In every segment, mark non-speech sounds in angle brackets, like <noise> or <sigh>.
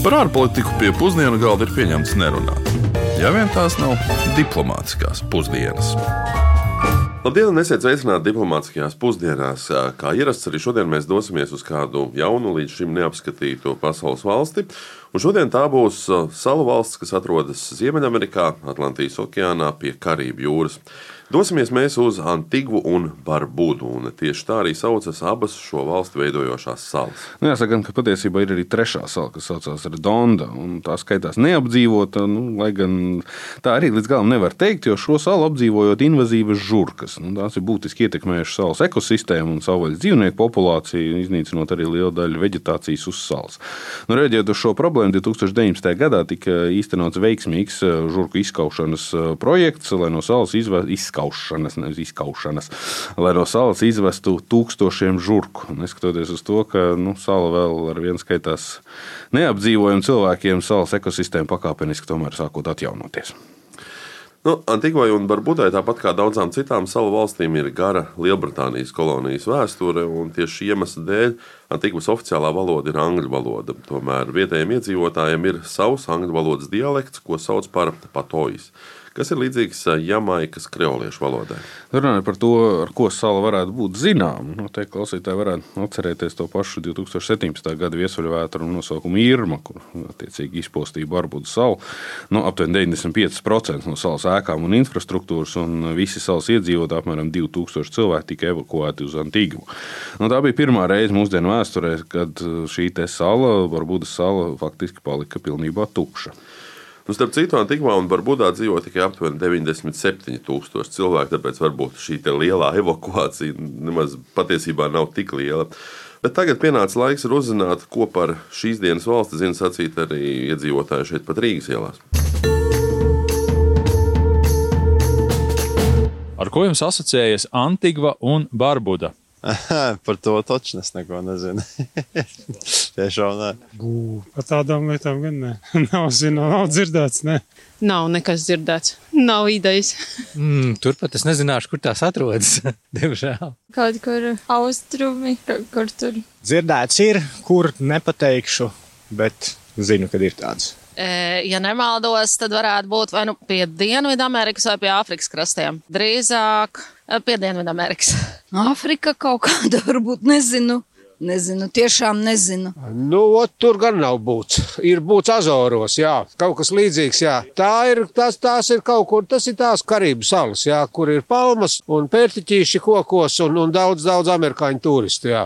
Par ārpolitiku pie pusdienu galda ir pieņemts nerunāt. Ja vien tās nav diplomātiskās pusdienas. Labdien, un esiet sveicināti diplomātiskajās pusdienās. Kā ierasts, arī šodien mēs dosimies uz kādu jaunu, līdz šim neapskatītu pasaules valsti. Un šodien tā būs salu valsts, kas atrodas Ziemeļamerikā, Atlantijas okeānā pie Karību jūras. Dosimies mēs uz Antigvu un Barbudu, un tieši tā arī saucas abas šo valstu veidojošās salas. Nu, jāsaka, ka patiesībā ir arī trešā sala, kas saucas Redonda, tā skaitās neapdzīvota, nu, lai gan tā arī līdz galam nevar teikt, jo šo salu apdzīvojot invazīvas žurkas. Nu, tās ir būtiski ietekmējušas salas ekosistēmu un savvaļas dzīvnieku populāciju, iznīcinot arī lielu daļu vegetācijas uz salas. Nu, Rēģējot uz šo problēmu, 2019. gadā tika īstenots veiksmīgs žurku izskaušanas projekts, lai no salas izvērstu izskaušanas, nevis izkaušanas, lai no salas izvestu tūkstošiem žurku. Neskatoties uz to, ka nu, sala vēl ar vienu skaitās neapdzīvojumu cilvēkiem, salas ekosistēma pakāpeniski tomēr sākot atjaunoties. Nu, Antigvai un Barbudai, tāpat kā daudzām citām salu valstīm, ir gara Lielbritānijas kolonijas vēsture, un tieši šī iemesla dēļ Antigvas oficiālā valoda ir angļu valoda. Tomēr vietējiem iedzīvotājiem ir savs angļu valodas dialekts, ko sauc par patojas kas ir līdzīgs jamaikas kreoliešu valodai. Runājot par to, ar ko sala varētu būt zināma, noteikti klausītāji varētu atcerēties to pašu 2017. gada viesuļvētru nosaukumu Irma, kur attiecīgi izpostīja Barbudu salu. Nu, aptuveni 95% no salas ēkām un infrastruktūras, un visi salas iedzīvotāji, apmēram 2000 cilvēki, tika evakuēti uz Antīgu. Nu, tā bija pirmā reize mūsdienu vēsturē, kad šī sala, Barbudas sala, faktiski palika pilnībā tukša. Nu, starp citu, Antigvā un Barbudā dzīvo tikai aptuveni 97,000 cilvēku, tāpēc varbūt šī lielā evakuācija nemaz patiesībā nav tik liela. Bet tagad pienāca laiks uzzināt, ko par šīs dienas valsti zina sacīt arī iedzīvotāji šeit pat Rīgas ielās. Ar ko jums asociējas Antigva un Barbuda? <laughs> par to taču es neko nezinu. <laughs> Tiešām nē. Bū, par tādām lietām gan ne. <laughs> nav zināms, nav dzirdēts. Ne. Nav nekas dzirdēts. Nav idejas. <laughs> mm, turpat es nezināšu, kur tās atrodas. <laughs> Diemžēl. Kaut kur austrumi, kur tur. Dzirdēts ir, kur nepateikšu, bet zinu, kad ir tāds. Ja nemaldos, tad varētu būt vai nu pie Dienvidamerikas vai pie Āfrikas krastiem. Drīzāk pie Dienvidamerikas. Āfrika kaut kāda varbūt nezinu. Nezinu, tiešām nezinu. Nu, ot, tur gan nav būts. Ir būts Azoros, jā, kaut kas līdzīgs, jā. Tā ir, tas, tās ir kaut kur, tas ir tās Karību salas, jā, kur ir palmas un pērtiķīši kokos un, un daudz, daudz amerikāņu turistu, jā.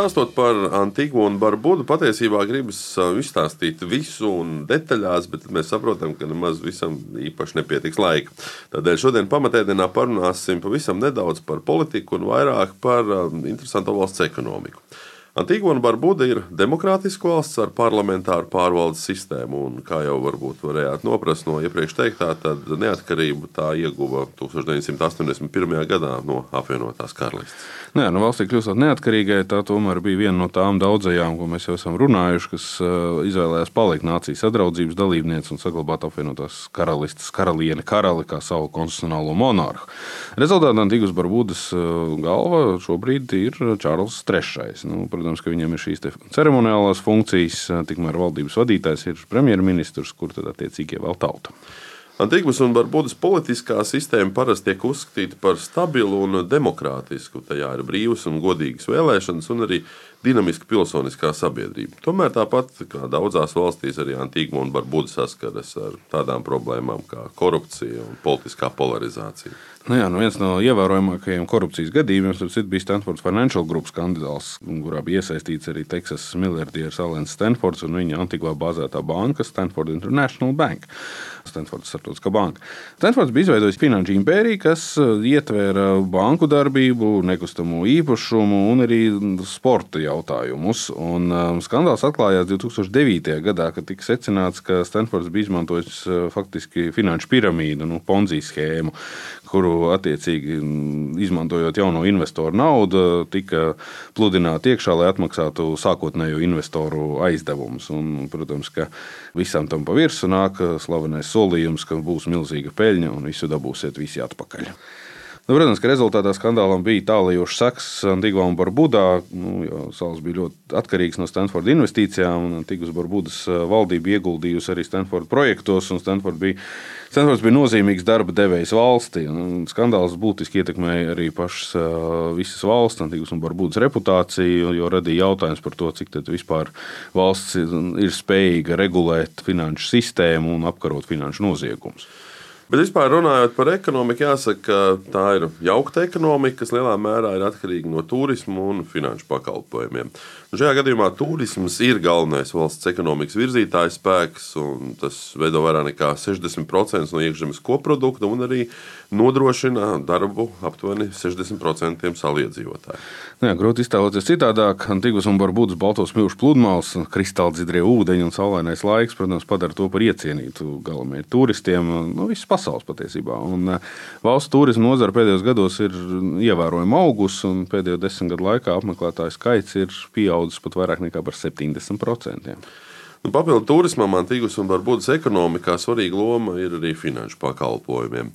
Stāstot par Antigvu un Barbudu, patiesībā gribas izstāstīt visu un detaļās, bet mēs saprotam, ka nemaz visam īpaši nepietiks laika. Tādēļ šodien pamatēdienā parunāsim pavisam nedaudz par politiku un vairāk par interesantu valsts ekonomiku. Antigua un Barbuda ir demokrātiska valsts ar parlamentāru pārvaldes sistēmu, un, kā jau varbūt varējāt noprast no iepriekš teiktā, tad neatkarību tā ieguva 1981. gadā no apvienotās karalistes. Nē, nu, valstī kļūstot neatkarīgai, tā tomēr bija viena no tām daudzajām, ko mēs jau esam runājuši, kas uh, izvēlējās palikt nācijas sadraudzības dalībniece un saglabāt apvienotās karalistes karalieni karali kā savu konstitucionālo monarhu. Rezultātā Antīgas Barbudas uh, galva šobrīd ir Čārls III. Nu, protams, ka viņam ir šīs ceremoniālās funkcijas, tikmēr valdības vadītājs ir premjerministrs, kur tad attiecīgi ievēl tauta. Antīgas un Barbudas politiskā sistēma parasti tiek uzskatīta par stabilu un demokrātisku. Tajā ir brīvas un godīgas vēlēšanas, un arī dinamiska pilsoniskā sabiedrība. Tomēr tāpat kā daudzās valstīs, arī Antīga un Barbuda saskaras ar tādām problēmām kā korupcija un politiskā polarizācija. Nu jā, nu viens no ievērojamākajiem korupcijas gadījumiem bija Stanfords Financial Group skandāls, kurā bija iesaistīts arī Teksas miljardieris Alens Stanfords un viņa antikvā bāzētā banka Stanford International Bank. Stanfords starptautiskā banka. Stanfords bija izveidojis finanšu impēriju, kas uh, ietvēra banku darbību, nekustamo īpašumu un arī sporta jautājumus. Un, um, skandāls atklājās 2009. gadā, kad tika secināts, ka Stanfords bija izmantojis uh, faktiski finanšu piramīdu, nu, Ponzi schēmu, kuru attiecīgi izmantojot jauno investoru naudu, tika pludināta iekšā, lai atmaksātu sākotnējo investoru aizdevumus. Un, protams, ka visam tam pa virsmu nāk slavenais solījums, ka būs milzīga peļņa un visu dabūsiet visi atpakaļ. Nu, protams, ka rezultātā skandālam bija tālējošs seks Antigvā un Barbudā. Nu, salas bija ļoti atkarīgs no Stanforda investīcijām, un Antigvas Barbudas valdība ieguldījusi arī Stanforda projektos, un Stanford bija, Stanfords bija nozīmīgs darba devējs valstī. Un skandāls būtiski ietekmēja arī pašas visas valsts, Antigvas un Barbudas reputāciju, jo radīja jautājums par to, cik vispār valsts ir spējīga regulēt finanšu sistēmu un apkarot finanšu noziegumus. Bet vispār runājot par ekonomiku, jāsaka, ka tā ir jaukta ekonomika, kas lielā mērā ir atkarīga no turisma un finanšu pakalpojumiem. Un šajā gadījumā turisms ir galvenais valsts ekonomikas virzītājs spēks, un tas veido vairāk nekā 60% no iekšzemes koprodukta un arī nodrošina darbu aptuveni 60% saliedzīvotāju. Nu jā, grūti iztēloties citādāk. Antīgas un Barbūdas balto smilšu pludmales, kristāli dzidrie ūdeņi un saulainais laiks, protams, padara to par iecienītu galamērķu turistiem nu, visas pasaules patiesībā. Un eh, valsts turisma nozara pēdējos gados ir ievērojami augusi, un pēdējo desmit gadu laikā apmeklētāju skaits ir pieaudzis pat vairāk nekā par 70%. Nu, papildu turismam, Antīgas un Barbudas ekonomikā svarīga loma ir arī finanšu pakalpojumiem.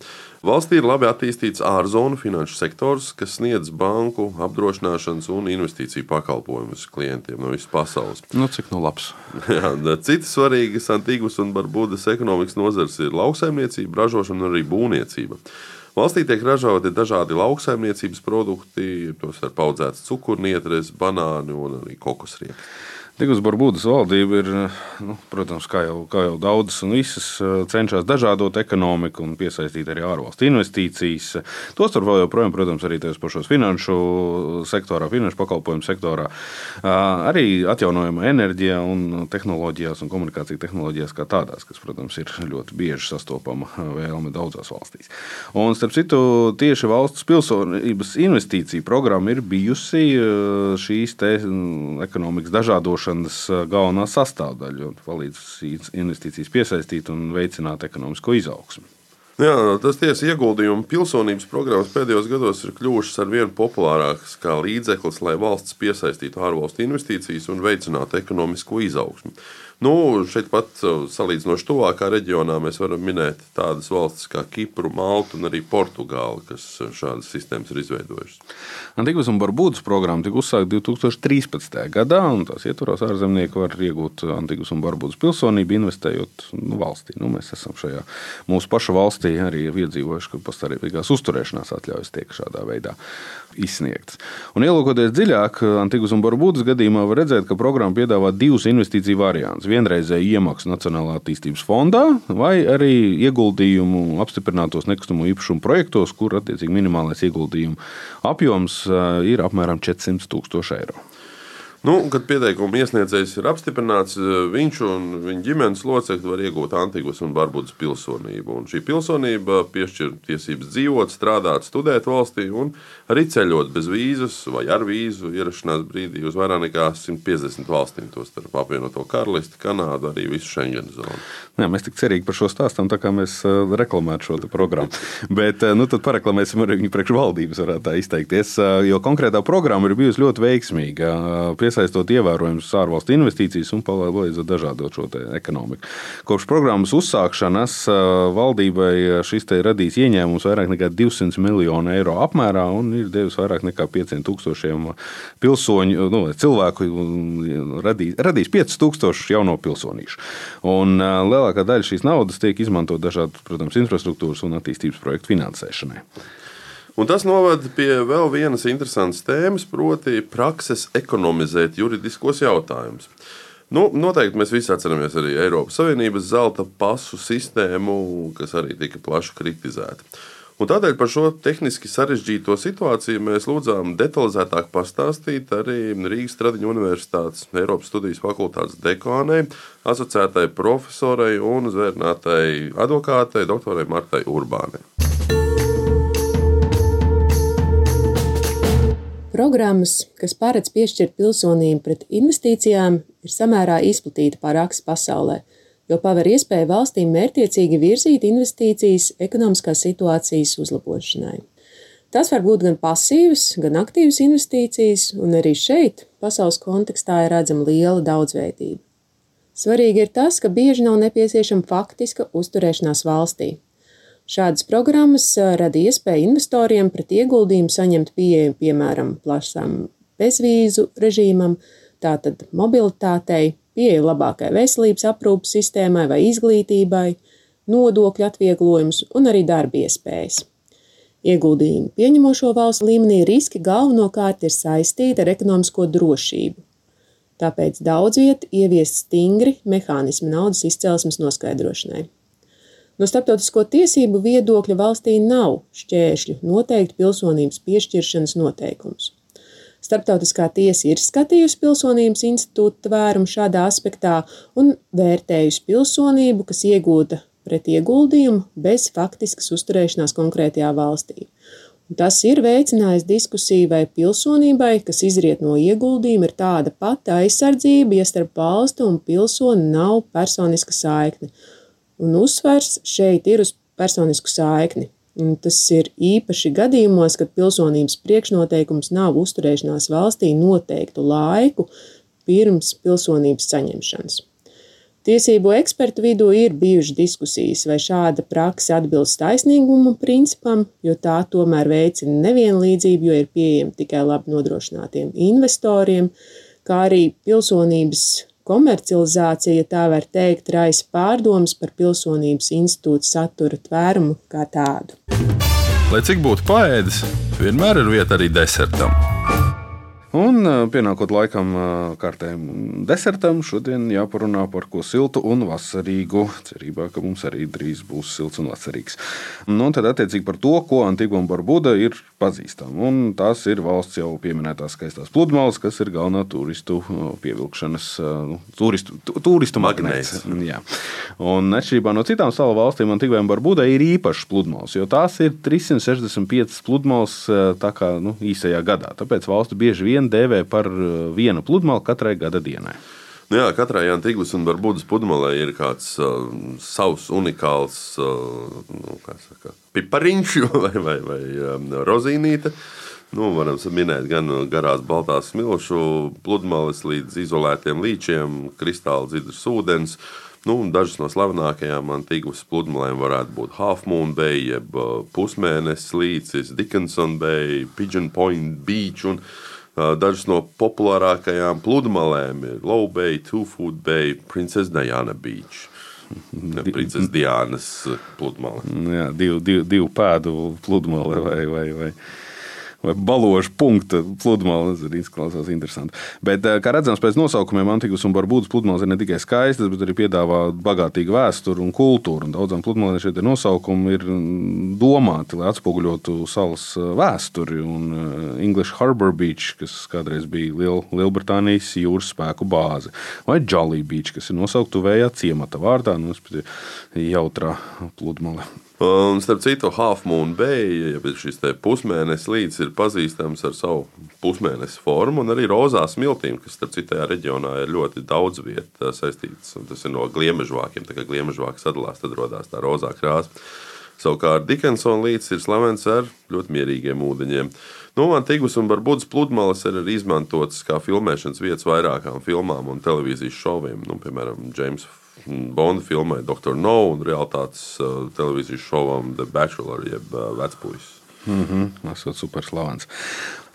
Valstī ir labi attīstīts ārzonu finanšu sektors, kas sniedz banku, apdrošināšanas un investīciju pakalpojumus klientiem no visas pasaules. Nu, cik nu labs? <laughs> Jā, citas svarīgas Antīgas un Barbudas ekonomikas nozars ir lauksaimniecība, ražošana un arī būvniecība. Valstī tiek ražoti dažādi lauksaimniecības produkti, tos ir paudzēts cukurnietres, banāni un arī kokosriepas. Tikus Barbūdas valdība ir, nu, protams, kā jau, kā jau daudzas un visas, cenšas dažādot ekonomiku un piesaistīt arī ārvalstu investīcijas. Tostarp vēl joprojām, protams, arī tajos pašos finanšu sektorā, finanšu pakalpojumu sektorā, arī atjaunojama enerģija un tehnoloģijās un komunikācija tehnoloģijās kā tādās, kas, protams, ir ļoti bieži sastopama vēlme daudzās valstīs. Un, starp citu, tieši valsts pilsonības investīcija programma ir bijusi šīs ekonomikas dažādošanas ražošanas galvenā sastāvdaļa un palīdz investīcijas piesaistīt un veicināt ekonomisko izaugsmu. Jā, tas tiesa ieguldījumi pilsonības programmas pēdējos gados ir kļuvušas ar vien populārākas kā līdzeklis, lai valsts piesaistītu ārvalstu investīcijas un veicinātu ekonomisko izaugsmu. Nu, šeit pat uh, salīdzinoši tuvākā reģionā mēs varam minēt tādas valstis kā Kipru, Maltu un arī Portugāli, kas uh, šādas sistēmas ir izveidojušas. Antīgas un Barbūdas programma tika uzsākta 2013. gadā, un tās ietvaros ārzemnieki var iegūt Antīgas un Barbūdas pilsonību, investējot nu, valstī. Nu, mēs esam šajā mūsu pašu valstī arī iedzīvojuši, ka pastāvīgās uzturēšanās atļaujas tiek šādā veidā izsniegtas. Un ielūkoties dziļāk, Antīgas un Barbūdas gadījumā var redzēt, ka programma piedāvā divus investīciju variantus. Vienreizēju iemaksu Nacionālā attīstības fondā vai arī ieguldījumu apstiprinātos nekustamo īpašumu projektos, kur attiecīgi minimālais ieguldījumu apjoms ir apmēram 400 tūkstoši eiro. Nu, kad pieteikuma iesniedzējs ir apstiprināts, eh, viņš un viņa ģimenes locekļi var iegūt Antīgas un Barbudas pilsonību. Un šī pilsonība piešķir tiesības dzīvot, strādāt, studēt valstī un arī ceļot bez vīzas vai ar vīzu ierašanās brīdī uz vairāk nekā 150 valstīm, tostarp apvienoto karalisti, Kanādu, arī visu Schengen zonu. Jā, mēs tik cerīgi par šo stāstām, tā kā mēs eh, reklamētu šo programmu. Bet eh, nu, tad pareklamēsim arī viņu priekšvaldības, varētu tā izteikties. Jo konkrētā programma ir bijusi ļoti veiksmīga piesaistot ievērojamas ārvalstu investīcijas un palīdzot dažādot šo ekonomiku. Kopš programmas uzsākšanas valdībai šis te radīs ieņēmums vairāk nekā 200 miljonu eiro apmērā un ir devis vairāk nekā 500 pilsoņu, nu, cilvēku, radīs, radīs 5000 jauno pilsonīšu. Un lielākā daļa šīs naudas tiek izmantot dažādu, protams, infrastruktūras un attīstības projektu finansēšanai. Un tas novada pie vēl vienas interesantas tēmas, proti, prakses ekonomizēt juridiskos jautājumus. Nu, noteikti mēs visi atceramies arī Eiropas Savienības zelta pasu sistēmu, kas arī tika plaši kritizēta. Un tādēļ par šo tehniski sarežģīto situāciju mēs lūdzām detalizētāk pastāstīt arī Rīgas Tradiņu Universitātes Eiropas studijas fakultātes dekānei, asociētai profesorai un zvērnātai advokātei, doktorai Martai Urbānei. Programmas, kas paredz piešķirt pilsonību pret investīcijām, ir samērā izplatīta pārāks pasaulē, jo paver iespēju valstīm mērķiecīgi virzīt investīcijas ekonomiskās situācijas uzlabošanai. Tas var būt gan pasīvas, gan aktīvas investīcijas, un arī šeit, pasaules kontekstā, ir redzama liela daudzveidība. Svarīgi ir tas, ka bieži nav nepieciešama faktiska uzturēšanās valstī. Šādas programmas rada iespēju investoriem pret ieguldījumu saņemt pieeju, piemēram, plašām bezvīzu režīmam, tātad mobilitātei, pieeju labākai veselības aprūpas sistēmai vai izglītībai, nodokļu atvieglojumus un arī darba iespējas. Ieguldījumu pieņemošo valstu līmenī riski galvenokārt ir saistīti ar ekonomisko drošību. Tāpēc daudz viet ieviest stingri mehānismi naudas izcelsmes noskaidrošanai. No starptautisko tiesību viedokļa valstī nav šķēršļu noteikt pilsonības piešķiršanas noteikumus. Starptautiskā tiesa ir skatījusi pilsonības institūta tvērumu šādā aspektā un vērtējusi pilsonību, kas iegūta pret ieguldījumu bez faktiskas uzturēšanās konkrētajā valstī. Un tas ir veicinājis diskusiju, vai pilsonībai, kas izriet no ieguldījuma, ir tāda pati aizsardzība, ja starp valstu un pilsoni nav personiska saikne. Un uzsvers šeit ir uz personisku saikni. Un tas ir īpaši gadījumos, kad pilsonības priekšnoteikums nav uzturēšanās valstī noteiktu laiku pirms pilsonības saņemšanas. Tiesību ekspertu vidū ir bijušas diskusijas, vai šāda praksa atbilst taisnīguma principam, jo tā tomēr veicina nevienlīdzību, jo ir pieejama tikai labi nodrošinātiem investoriem, kā arī pilsonības komercializācija, tā var teikt, raisa pārdomas par pilsonības institūta satura tvērumu kā tādu. Lai cik būtu paēdis, vienmēr ir vieta arī desertam. Un pienākot laikam kārtējam desertam, šodien jāparunā par ko siltu un vasarīgu. Cerībā, ka mums arī drīz būs silts un vasarīgs. Nu, un tad attiecīgi par to, ko Antigua un Barbuda ir pazīstama. Un tās ir valsts jau pieminētās skaistās pludmales, kas ir galvenā turistu pievilkšanas, nu, turistu, turistu magnēts. Jā. Un atšķirībā no citām salu valstīm, Antigua un Barbuda ir īpašas pludmales, jo tās ir 365 pludmales tā kā nu, īsajā gadā. Tāpēc valsts bieži vien dienu dēvē par uh, vienu pludmali katrai gada dienai. Nu jā, katrai Antiglas un Barbudas pludmalē ir kāds uh, savs unikāls uh, nu, saka, pipariņš <laughs> vai, vai, vai um, rozīnīte. Nu, varam minēt gan garās baltās smilšu pludmales līdz izolētiem līčiem, kristāla dzidras ūdens. Nu, dažas no slavenākajām Antiglas pludmalēm varētu būt Half Moon Bay, jeb pusmēnesis līcis, Dickinson Bay, Pigeon Point Beach. Un, uh, Dažas no populārākajām pludmalēm ir Low Bay, Two Food Bay, Princess Diana Beach. Princesa Diānas pludmale. Jā, divu, divu, divu pēdu pludmale vai, vai, vai vai baložu punkta pludmales. Tas izklausās interesanti. Bet, eh, kā redzams, pēc nosaukumiem Antikas un Barbūdas pludmales ir ne tikai skaistas, bet arī piedāvā bagātīgu vēsturi un kultūru. Un daudzām pludmalēm šie nosaukumi ir mm, domāti, lai atspoguļotu salas eh, vēsturi. Un eh, English Harbour Beach, kas kādreiz bija Liel, Lielbritānijas jūras spēku bāze, vai Jolly Beach, kas ir nosaukta tuvējā ciemata vārdā, nu, jautrā pludmale. Un, starp citu, Moon Bay, ja šis pusmēnesis līdz ir pazīstams ar savu pusmēnesi formu, un arī rozā smiltīm, kas, starp citu, tajā reģionā ir ļoti daudz vietu saistītas. Tas ir no gliemežvākiem, tā kā gliemežvāki sadalās, tad radās tā rozā krāsa. Savukārt Dickinsona līdz ir slavens ar ļoti mierīgiem ūdeņiem. Nu, Antīgas un Barbudas pludmales ir arī izmantotas kā filmēšanas vietas vairākām filmām un televīzijas šoviem, nu, piemēram, James Bonda filmai Dr. No un realitātes uh, televīzijas šovam The Bachelor, jeb uh, Vecpuļs. Mm -hmm, tas ir super slavens.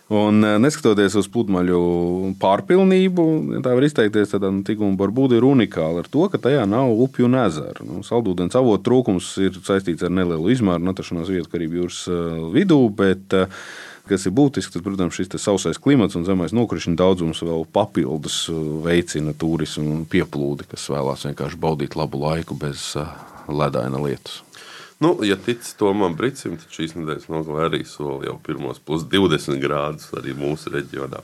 Un, uh, neskatoties uz pludmaļu pārpilnību, tā var izteikties, tad Tiguma Barbuda ir unikāla ar to, ka tajā nav upju un ezeru. Nu, saldūdens avotu trūkums ir saistīts ar nelielu izmēru un atrašanos vietu Karību jūras vidū, bet uh, kas ir būtisks, tad, protams, šis sausais klimats un zemais nokrišņu daudzums vēl papildus uh, veicina turismu un pieplūdi, kas vēlās vienkārši baudīt labu laiku bez uh, ledaina lietus. Nu, ja tic Tomam Brīsīm, tad šīs nedēļas nogalē arī soli jau pirmos plus 20 grādus arī mūsu reģionā.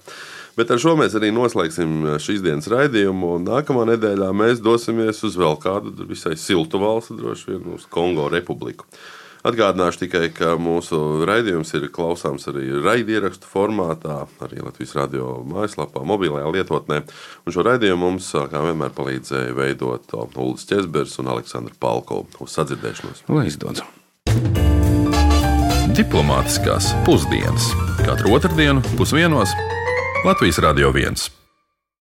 Bet ar šo mēs arī noslēgsim uh, šīs dienas raidījumu. Nākamā nedēļā mēs dosimies uz vēl kādu visai siltu valsti, droši vien uz Kongo Republiku. Atgādināšu tikai, ka mūsu raidījums ir klausāms arī raidierakstu formātā, arī Latvijas radio mājaslapā, mobilajā lietotnē. Un šo raidījumu mums, kā vienmēr, palīdzēja veidot Ulris Česbers un Aleksandra Palko uz sadzirdēšanos. Lai izdodas! Diplomātiskās pusdienas katru otrdienu pusdienos Latvijas Radio 1.